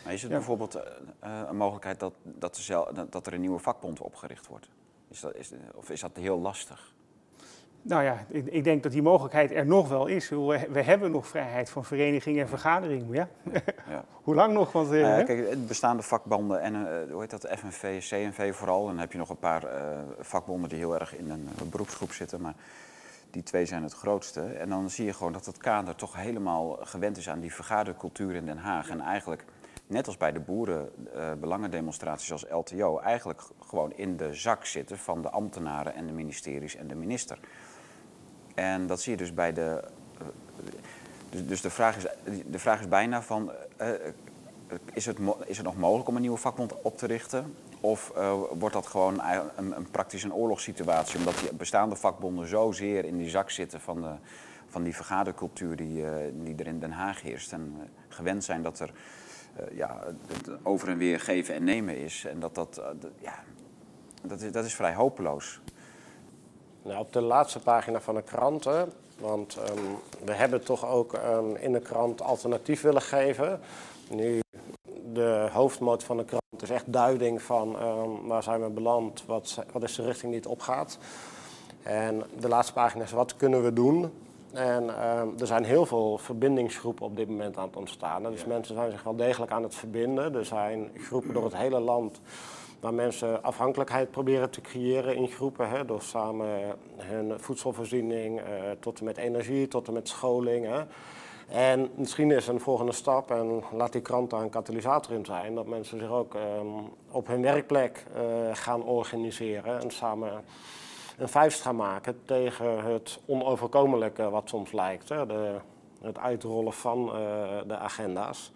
Maar is het ja. bijvoorbeeld een mogelijkheid dat, dat, er zelf, dat, er een nieuwe vakbond opgericht wordt? Is dat, is, of is dat heel lastig? Nou ja, ik, ik, denk dat die mogelijkheid er nog wel is. We, we hebben nog vrijheid van vereniging en vergadering. Ja. ja. hoe lang nog? Want, uh, kijk, bestaande vakbonden en uh, hoe heet dat, FNV, CNV vooral. En dan heb je nog een paar uh, vakbonden die heel erg in een beroepsgroep zitten. Maar die twee zijn het grootste. En dan zie je gewoon dat het kader toch helemaal gewend is aan die vergadercultuur in Den Haag. En eigenlijk, net als bij de boerenbelangendemonstraties als LTO, eigenlijk gewoon in de zak zitten van de ambtenaren en de ministeries en de minister. En dat zie je dus bij de. Dus, dus de, vraag is, de vraag is bijna van. Uh, is, het, is het nog mogelijk om een nieuwe vakbond op te richten? Of wordt dat gewoon een, een praktisch een oorlogssituatie, omdat die bestaande vakbonden zozeer in die zak zitten van, de, van die vergadercultuur die, die er in Den Haag heerst. En gewend zijn dat er ja, over en weer geven en nemen is. En dat dat, ja, dat, is, dat is vrij hopeloos. Nou, op de laatste pagina van de kranten, want um, we hebben toch ook um, in de krant alternatief willen geven. Nu, de hoofdmoot van de krant is echt duiding van um, waar zijn we beland, wat, wat is de richting die het opgaat. En de laatste pagina is wat kunnen we doen. En er zijn heel veel verbindingsgroepen op dit moment aan het ontstaan. Dus ja. mensen zijn zich wel degelijk aan het verbinden. Er zijn groepen door het hele land waar mensen afhankelijkheid proberen te creëren in groepen. Hè, door samen hun voedselvoorziening uh, tot en met energie, tot en met scholing. Hè. En misschien is een volgende stap, en laat die krant daar een katalysator in zijn, dat mensen zich ook um, op hun werkplek uh, gaan organiseren en samen een vuist gaan maken tegen het onoverkomelijke wat soms lijkt. Hè, de, het uitrollen van uh, de agenda's.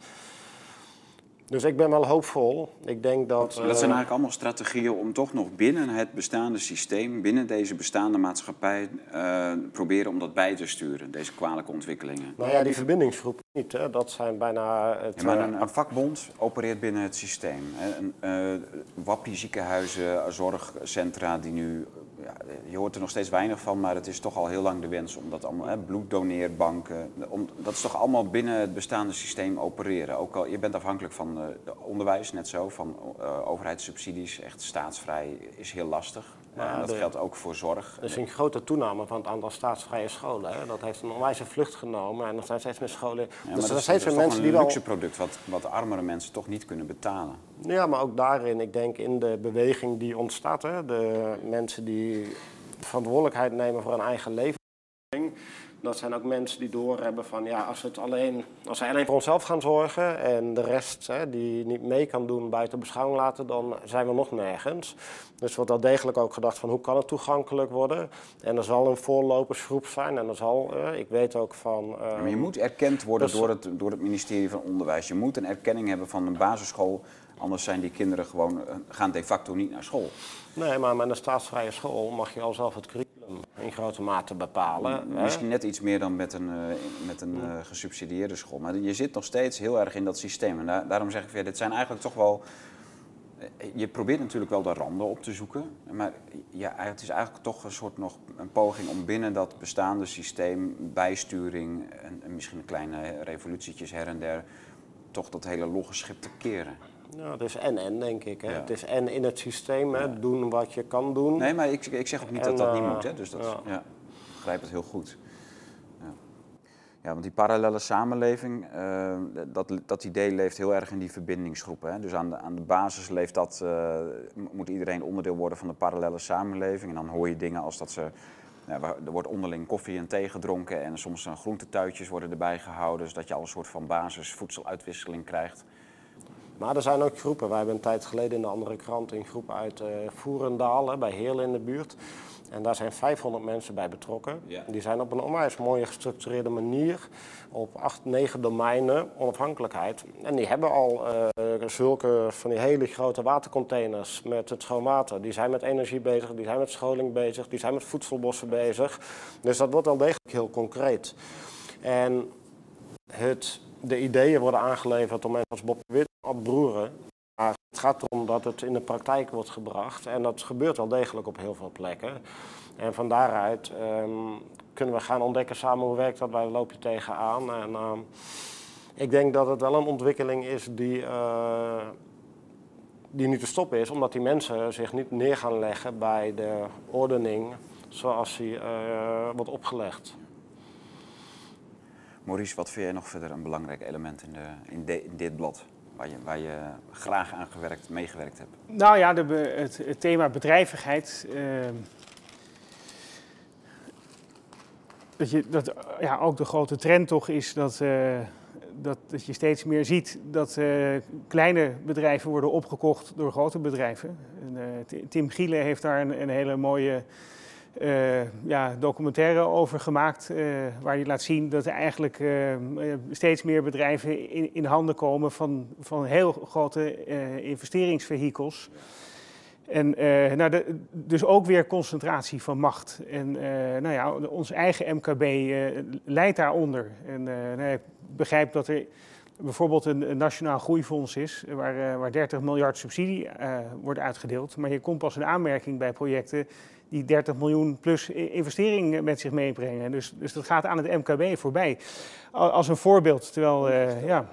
Dus ik ben wel hoopvol. Ik denk dat. Dat zijn uh, eigenlijk allemaal strategieën om toch nog binnen het bestaande systeem, binnen deze bestaande maatschappij, uh, proberen om dat bij te sturen, deze kwalijke ontwikkelingen. Nou ja, die verbindingsgroepen niet. Hè. Dat zijn bijna. Het, ja, maar een, een, vakbond opereert binnen het systeem. Hè. Een, uh, wappie ziekenhuizen, zorgcentra die nu. Ja, je hoort er nog steeds weinig van, maar het is toch al heel lang de wens om dat allemaal, hè, bloeddoneerbanken, dat is toch allemaal binnen het bestaande systeem opereren. Ook al je bent afhankelijk van uh, onderwijs, net zo, van uh, overheidssubsidies, echt staatsvrij is heel lastig. Ja, en dat de, geldt ook voor zorg. Er is een grote toename van het aantal staatsvrije scholen. Hè. Dat heeft een onwijze vlucht genomen en er zijn steeds meer scholen. Ja, dus er zijn steeds meer mensen die wel. Een luxe product wat, wat armere mensen toch niet kunnen betalen. Ja, maar ook daarin, ik denk in de beweging die ontstaat, hè, de mensen die verantwoordelijkheid nemen voor hun eigen leven. Dat zijn ook mensen die doorhebben van ja, als, het alleen, als wij alleen voor onszelf gaan zorgen en de rest hè, die niet mee kan doen buiten beschouwing laten, dan zijn we nog nergens. Dus wordt wel degelijk ook gedacht van hoe kan het toegankelijk worden. En er zal een voorlopersgroep zijn en er zal, uh, ik weet ook van... Uh, maar je moet erkend worden door, het, door het ministerie van Onderwijs. Je moet een erkenning hebben van een basisschool, anders zijn die kinderen gewoon, eh, gaan de facto niet naar school. Nee, maar met een staatsvrije school mag je al zelf het curriculum in grote mate bepalen. Misschien net iets meer dan met een, uh, met een uh, gesubsidieerde school. Maar je zit nog steeds heel erg in dat systeem. En daarom zeg ik weer, dit zijn eigenlijk toch wel... Eh, je probeert natuurlijk wel de randen op te zoeken. Maar ja, het is eigenlijk toch een soort nog een poging om binnen dat bestaande systeem, bijsturing en, en misschien kleine revolutietjes her en der, toch dat hele logge schip te keren. Nou, het is en-en, denk ik. Hè. Het is en in het systeem, hè, doen wat je kan doen. Nee, maar ik, ik zeg ook niet dat dat niet moet. Hè. Dus dat, ja. ja. ik begrijp het heel goed. Ja, ja want die parallele samenleving, uh, dat, dat idee leeft heel erg in die verbindingsgroepen. Hè. Dus aan de, aan de basis leeft dat, uh, moet iedereen onderdeel worden van de parallele samenleving. En dan hoor je dingen als dat ze er wordt onderling koffie en thee gedronken en soms groentetuitjes worden erbij gehouden, zodat je al een soort van basisvoedseluitwisseling krijgt. Maar er zijn ook groepen. Wij hebben een tijd geleden in de andere krant een groep uit uh, Voerendaal, bij Heerlen in de buurt. En daar zijn 500 mensen bij betrokken. Die zijn op een onwijs mooie gestructureerde manier op acht, negen domeinen onafhankelijkheid. En die hebben al uh, zulke van die hele grote watercontainers met het schoon water. Die zijn met energie bezig, die zijn met scholing bezig, die zijn met voedselbossen bezig. Dus dat wordt al degelijk heel concreet. En het de ideeën worden aangeleverd door mensen als Bob Wit, Ad Broeren. Maar het gaat erom dat het in de praktijk wordt gebracht. En dat gebeurt wel degelijk op heel veel plekken. En van daaruit um, kunnen we gaan ontdekken samen hoe werkt dat, waar loop je tegenaan. En um, ik denk dat het wel een ontwikkeling is die, uh, die niet te stoppen is. Omdat die mensen zich niet neer gaan leggen bij de ordening zoals die uh, wordt opgelegd. Maurice, wat vind jij nog verder een belangrijk element in, de, in dit blad? Waar je, waar je graag aan gewerkt, meegewerkt hebt? Nou ja, de, het, thema bedrijvigheid. Uh, dat, je, dat ja, ook de grote trend toch is dat, uh, dat, dat je steeds meer ziet dat uh, kleine bedrijven worden opgekocht door grote bedrijven. En, Tim Gielen heeft daar een, een hele mooie uh, ja, documentaire over gemaakt. Uh, waar hij laat zien dat er eigenlijk uh, steeds meer bedrijven in, in, handen komen van, van heel grote investeringsvehikels. En nou de, dus ook weer concentratie van macht. En nou ja, ons eigen MKB leidt daaronder. En nou, ik begrijp dat er bijvoorbeeld een, een, nationaal groeifonds is, waar, waar 30 miljard subsidie wordt uitgedeeld. Maar je komt pas in aanmerking bij projecten die 30 miljoen plus investering met zich meebrengen. Dus, dus dat gaat aan het MKB voorbij. Als een voorbeeld. Terwijl, uh, ja,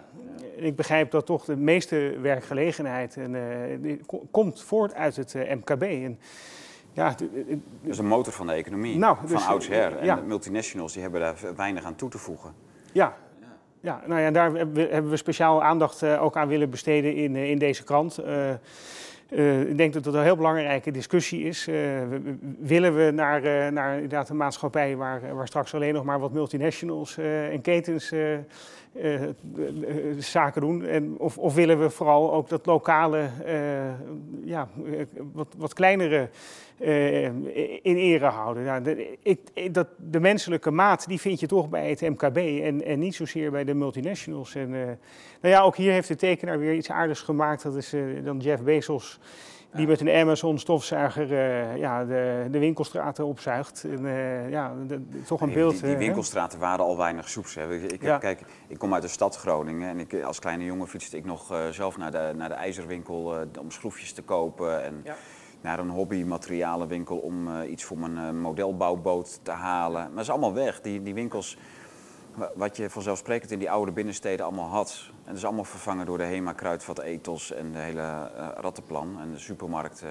ik begrijp dat toch de meeste werkgelegenheid en, uh, komt voort uit het uh, MKB. En, ja, dat is een motor van de economie, nou, van dus, oudsher. En ja. de multinationals die hebben daar weinig aan toe te voegen. Ja, ja, nou ja, daar hebben we speciaal aandacht ook aan willen besteden in, in deze krant. Uh, ik denk dat het een heel belangrijke discussie is. Uh, willen we naar, uh, naar inderdaad een maatschappij waar, waar straks alleen nog maar wat multinationals en ketens zaken doen? En, of, of, willen we vooral ook dat lokale, ja, wat, wat kleinere in ere houden? Ja, de, ik, dat, de menselijke maat die vind je toch bij het MKB en, en niet zozeer bij de multinationals. En, nou ja, ook hier heeft de tekenaar weer iets aardigs gemaakt. Dat is dan Jeff Bezos die met een Amazon stofzuiger uh, ja, de, de, winkelstraten opzuigt. En, uh, ja, de, toch een beeld. Die, die winkelstraten waren al weinig soeps. Hè. Ik, ik, ja. kijk, ik kom uit de stad Groningen en ik, als kleine jongen fietste ik nog zelf naar de, naar de ijzerwinkel om schroefjes te kopen. En ja. naar een hobbymaterialenwinkel om iets voor mijn modelbouwboot te halen. Maar dat is allemaal weg. Die, die winkels wat je vanzelfsprekend in die oude binnensteden allemaal had. En dat is allemaal vervangen door de HEMA, Kruidvat, Ethos en de hele uh, rattenplan en de supermarkten.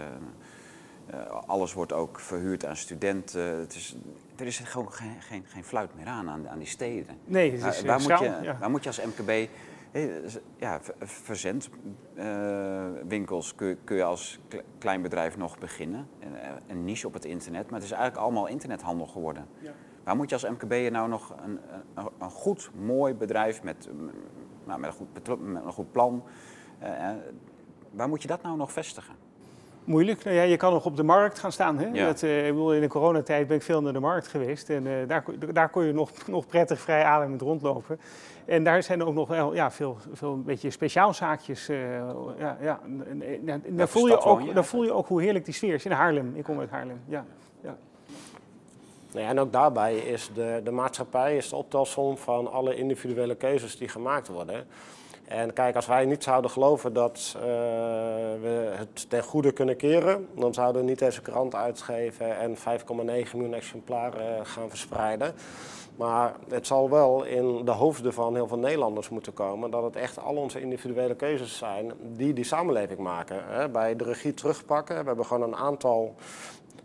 Uh, alles wordt ook verhuurd aan studenten. Het is, er is gewoon geen, geen, geen fluit meer aan, aan, aan die steden. Nee, het is waar, moet je, ja. waar moet je als MKB... Ja, verzendwinkels kun, kun, je als klein bedrijf nog beginnen. Een, een niche op het internet, maar het is eigenlijk allemaal internethandel geworden. Ja. Waar moet je als MKB'er nou nog een, een, een, goed, mooi bedrijf met, nou, met, een, goed, met een goed plan, uh, waar moet je dat nou nog vestigen? Moeilijk. Nou ja, je kan nog op de markt gaan staan. Hè? Ja. Dat, uh, ik bedoel, in de coronatijd ben ik veel naar de markt geweest. En uh, daar, daar kon je nog, nog prettig vrij ademend rondlopen. En daar zijn ook nog wel ja, veel, veel een beetje speciaalzaakjes. Uh, ja, ja. Dan, voel je ook, dan voel je ook hoe heerlijk die sfeer is in Haarlem. Ik kom uit Haarlem. Ja. Ja. Nou en ook daarbij is de, de maatschappij is de optelsom van alle individuele keuzes die gemaakt worden. En kijk, als wij niet zouden geloven dat uh, we het ten goede kunnen keren, dan zouden we niet deze krant uitgeven en 5,9 miljoen exemplaren gaan verspreiden. Maar het zal wel in de hoofden van heel veel Nederlanders moeten komen dat het echt al onze individuele keuzes zijn die die samenleving maken. Bij de regie terugpakken, we hebben gewoon een aantal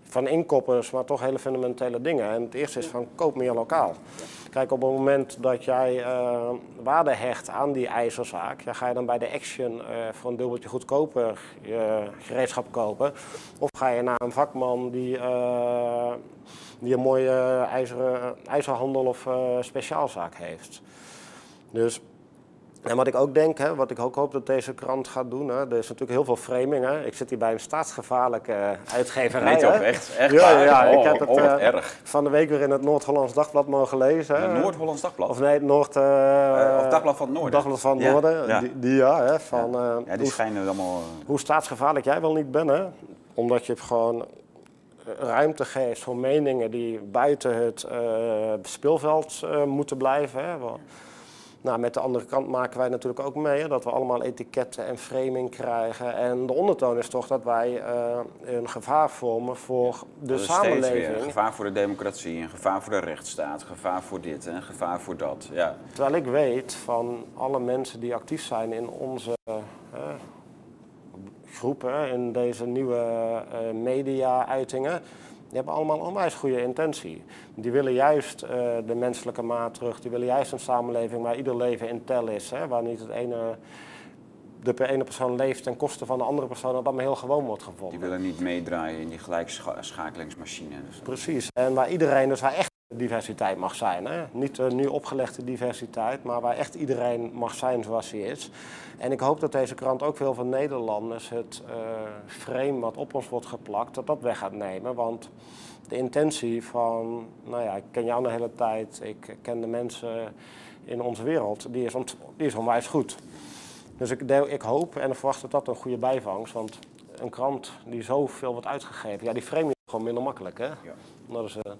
van inkoppers, maar toch hele fundamentele dingen. En het eerste is van koop meer lokaal. Kijk, op het moment dat jij uh, waarde hecht aan die ijzerzaak, ga je dan bij de Action uh, voor een dubbeltje goedkoper je gereedschap kopen? Of ga je naar een vakman die, uh, die een mooie ijzeren, ijzerhandel of speciaalzaak heeft? Dus en wat ik ook denk, hè, wat ik ook hoop dat deze krant gaat doen, hè, er is natuurlijk heel veel framing. Hè. Ik zit hier bij een staatsgevaarlijke uh, uitgeverij. Nee, toch echt? Echt ja, ja, ik oh, heb het uh, erg. van de week weer in het Noord-Hollands Dagblad mogen lezen. Het Noord-Hollands Dagblad? Of nee, het Noord... Uh, of Dagblad van het Noorden. Dagblad van het Noorden, ja. Die, die, ja. Hè, van, ja. ja, die hoe, schijnen allemaal... Hoe staatsgevaarlijk jij wel niet bent, hè. Omdat je gewoon ruimte geeft voor meningen die buiten het speelveld moeten blijven. Hè. Nou, met de andere kant maken wij natuurlijk ook mee dat we allemaal etiketten en framing krijgen. En de ondertoon is toch dat wij uh, een gevaar vormen voor de dat samenleving. Een gevaar voor de democratie, een gevaar voor de rechtsstaat, gevaar voor dit en een gevaar voor dat. Ja. Terwijl ik weet van alle mensen die actief zijn in onze uh, groepen, in deze nieuwe uh, media-uitingen die hebben allemaal onwijs goede intentie. Die willen juist uh, de menselijke maat terug. Die willen juist een samenleving waar ieder leven in tel is. Hè? Waar niet het ene, de ene persoon leeft ten koste van de andere persoon. Dat allemaal heel gewoon wordt gevonden. Die willen niet meedraaien in die gelijkschakelingsmachine. Precies. En waar iedereen, dus waar echt diversiteit mag zijn. Hè? Niet uh, nu opgelegde diversiteit, maar waar echt iedereen mag zijn zoals hij is. En ik hoop dat deze krant ook veel van Nederlanders het uh, frame wat op ons wordt geplakt, dat dat weg gaat nemen. Want de intentie van, nou ja, ik ken jou de hele tijd, ik ken de mensen in onze wereld, die is, die is onwijs goed. Dus ik, ik hoop en verwacht dat dat een goede bijvangst, want een krant die zoveel wordt uitgegeven, ja, die frame is gewoon minder makkelijk. Hè? Ja. Dat is, uh,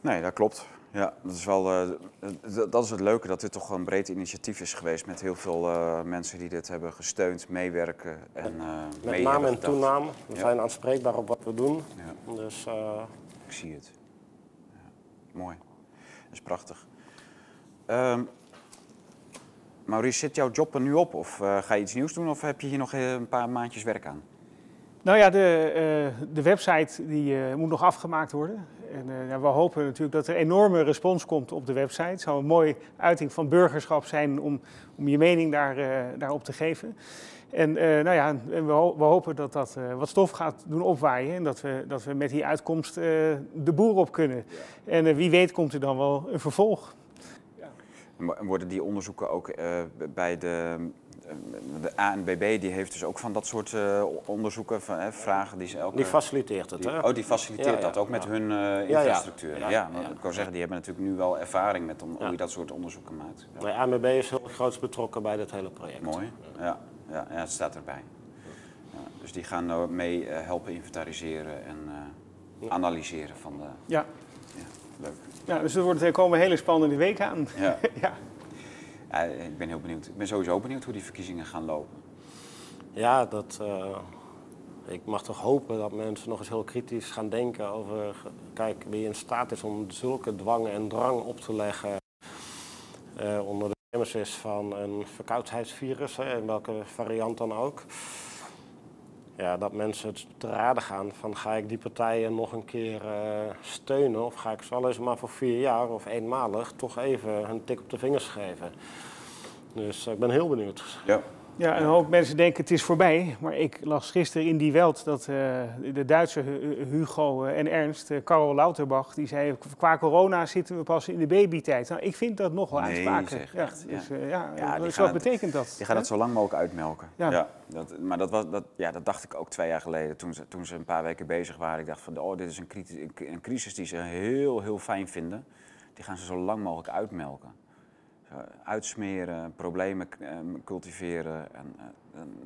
Nee, dat klopt. Ja, dat is wel uh, dat is het leuke dat dit toch een breed initiatief is geweest met heel veel uh, mensen die dit hebben gesteund, meewerken en uh, Met mee naam en toename. We ja. zijn aanspreekbaar op wat we doen. Ja. Dus, Ik zie het. Ja. Mooi. Dat is prachtig. Um, Maurice, zit jouw job er nu op of ga je iets nieuws doen of heb je hier nog een paar maandjes werk aan? Nou ja, de, uh, de website die, uh, moet nog afgemaakt worden. En uh, ja, we hopen natuurlijk dat er enorme respons komt op de website. Het zou een mooie uiting van burgerschap zijn om, om je mening daar, daarop te geven. En nou ja, we, we, hopen dat dat wat stof gaat doen opwaaien. En dat we, dat we met die uitkomst de boer op kunnen. Ja. En wie weet komt er dan wel een vervolg. Ja. Worden die onderzoeken ook bij de de ANBB die heeft dus ook van dat soort uh, onderzoeken, van, hè, vragen die ze elke... Die faciliteert het, die, hè? Oh, die faciliteert ja, ja, dat ook met hun uh, infrastructuur. Ja, ja, ik kan zeggen, die hebben natuurlijk nu wel ervaring met om, hoe je dat soort onderzoeken maakt. De ANBB is heel groot betrokken bij dit hele project. Mooi, ja, ja, ja het staat erbij. dus die gaan nou mee uh, helpen inventariseren en analyseren van de... Ja. leuk. Ja, dus er, wordt, er komen hele spannende weken aan. Ja. ja. Ja, ik ben heel benieuwd. Ik ben sowieso benieuwd hoe die verkiezingen gaan lopen. Ja, dat, uh, ik mag toch hopen dat mensen nog eens heel kritisch gaan denken over... Kijk, wie in staat is om zulke dwang en drang op te leggen... Uh, onder de nemesis van een verkoudheidsvirus, hè, in welke variant dan ook ja, dat mensen te raden gaan van ga ik die partijen nog een keer uh, steunen of ga ik ze eens maar voor vier jaar of eenmalig toch even een tik op de vingers geven. Dus uh, ik ben heel benieuwd. Ja. Ja, een hoop mensen denken het is voorbij. Maar ik las gisteren in Die Welt dat uh, de Duitse Hugo en Ernst, uh, Karel Lauterbach, die zei qua corona zitten we pas in de babytijd. Nou, ik vind dat nog wel nee, uitspraakelijk. Ja, echt, dus, uh, ja, ja dus betekent dat? Je gaat het zo lang mogelijk uitmelken. Ja. ja dat, maar dat, was, dat, ja, dat dacht ik ook twee jaar geleden toen ze, toen ze een paar weken bezig waren. Ik dacht van, oh, dit is een, crisis, een crisis die ze heel, heel fijn vinden. Die gaan ze zo lang mogelijk uitmelken. Uitsmeren, problemen cultiveren. En,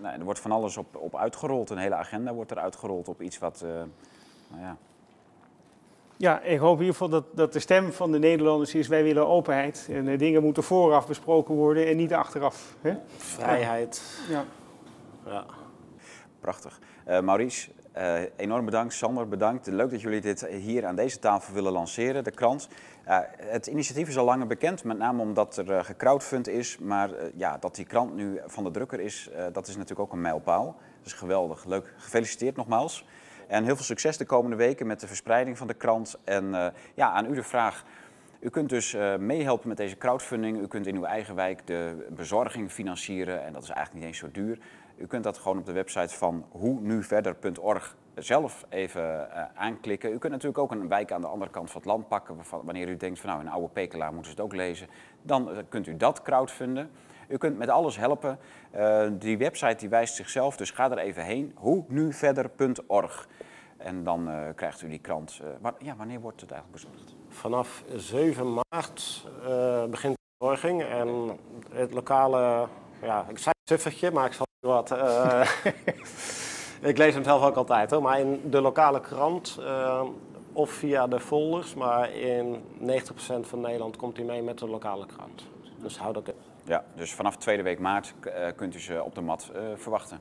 nou, er wordt van alles op, op uitgerold. Een hele agenda wordt er uitgerold op iets wat, uh, nou ja. Ja, ik hoop in ieder geval dat, dat de stem van de Nederlanders is: wij willen openheid. En uh, dingen moeten vooraf besproken worden en niet achteraf. Hè? Vrijheid. Ja. ja. Prachtig. Uh, Maurice, uh, enorm bedankt. Sander, bedankt. Leuk dat jullie dit hier aan deze tafel willen lanceren, de krant. Uh, het initiatief is al langer bekend, met name omdat er uh, gecrowdfund is. Maar ja, dat die krant nu van de drukker is, dat is natuurlijk ook een mijlpaal. Dat is geweldig. Leuk. Gefeliciteerd nogmaals. En heel veel succes de komende weken met de verspreiding van de krant. En ja, aan u de vraag. U kunt dus meehelpen met deze crowdfunding. U kunt in uw eigen wijk de bezorging financieren. En dat is eigenlijk niet eens zo duur. U kunt dat gewoon op de website van hoenuverder.org zelf even uh, aanklikken. U kunt natuurlijk ook een wijk aan de andere kant van het land pakken. Wanneer u denkt van nou, een oude Pekelaar moeten ze het ook lezen. Dan uh, kunt u dat crowdfunden. U kunt met alles helpen. Uh, die website die wijst zichzelf, dus ga er even heen. Hoenuverder.org. En dan krijgt u die krant. ja, wanneer wordt het eigenlijk bezorgd? Vanaf 7 maart begint de bezorging. En het lokale, ja, ik zei een suffertje, maar ik zal wat. Uh, ik lees hem zelf ook altijd hoor, maar in de lokale krant uh, of via de folders, maar in 90% van Nederland komt hij mee met de lokale krant. Dus hou dat in. Ja, dus vanaf tweede week maart uh, kunt u ze op de mat verwachten.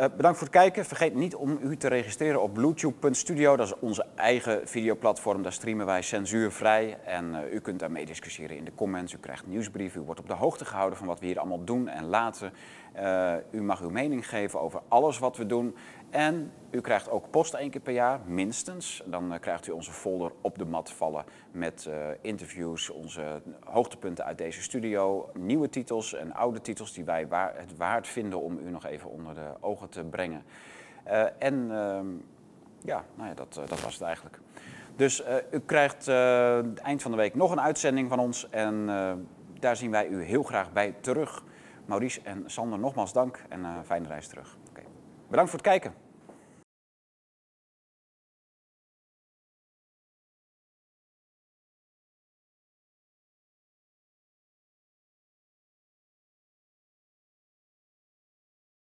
Uh, bedankt voor het kijken. Vergeet niet om u te registreren op bluetooth.studio. Dat is onze eigen videoplatform. Daar streamen wij censuurvrij. En uh, u kunt daarmee discussiëren in de comments. U krijgt nieuwsbrieven. U wordt op de hoogte gehouden van wat we hier allemaal doen en laten. Uh, u mag uw mening geven over alles wat we doen. En u krijgt ook post één keer per jaar, minstens. Dan uh, krijgt u onze folder op de mat vallen met uh, interviews, onze hoogtepunten uit deze studio, nieuwe titels en oude titels die wij het waard vinden om u nog even onder de ogen te brengen. en ehm, ja, nou ja, dat, dat was het eigenlijk. Dus u krijgt eind van de week nog een uitzending van ons en daar zien wij u heel graag bij terug. Maurice en Sander, nogmaals dank en uh, fijne reis terug. Bedankt voor het kijken.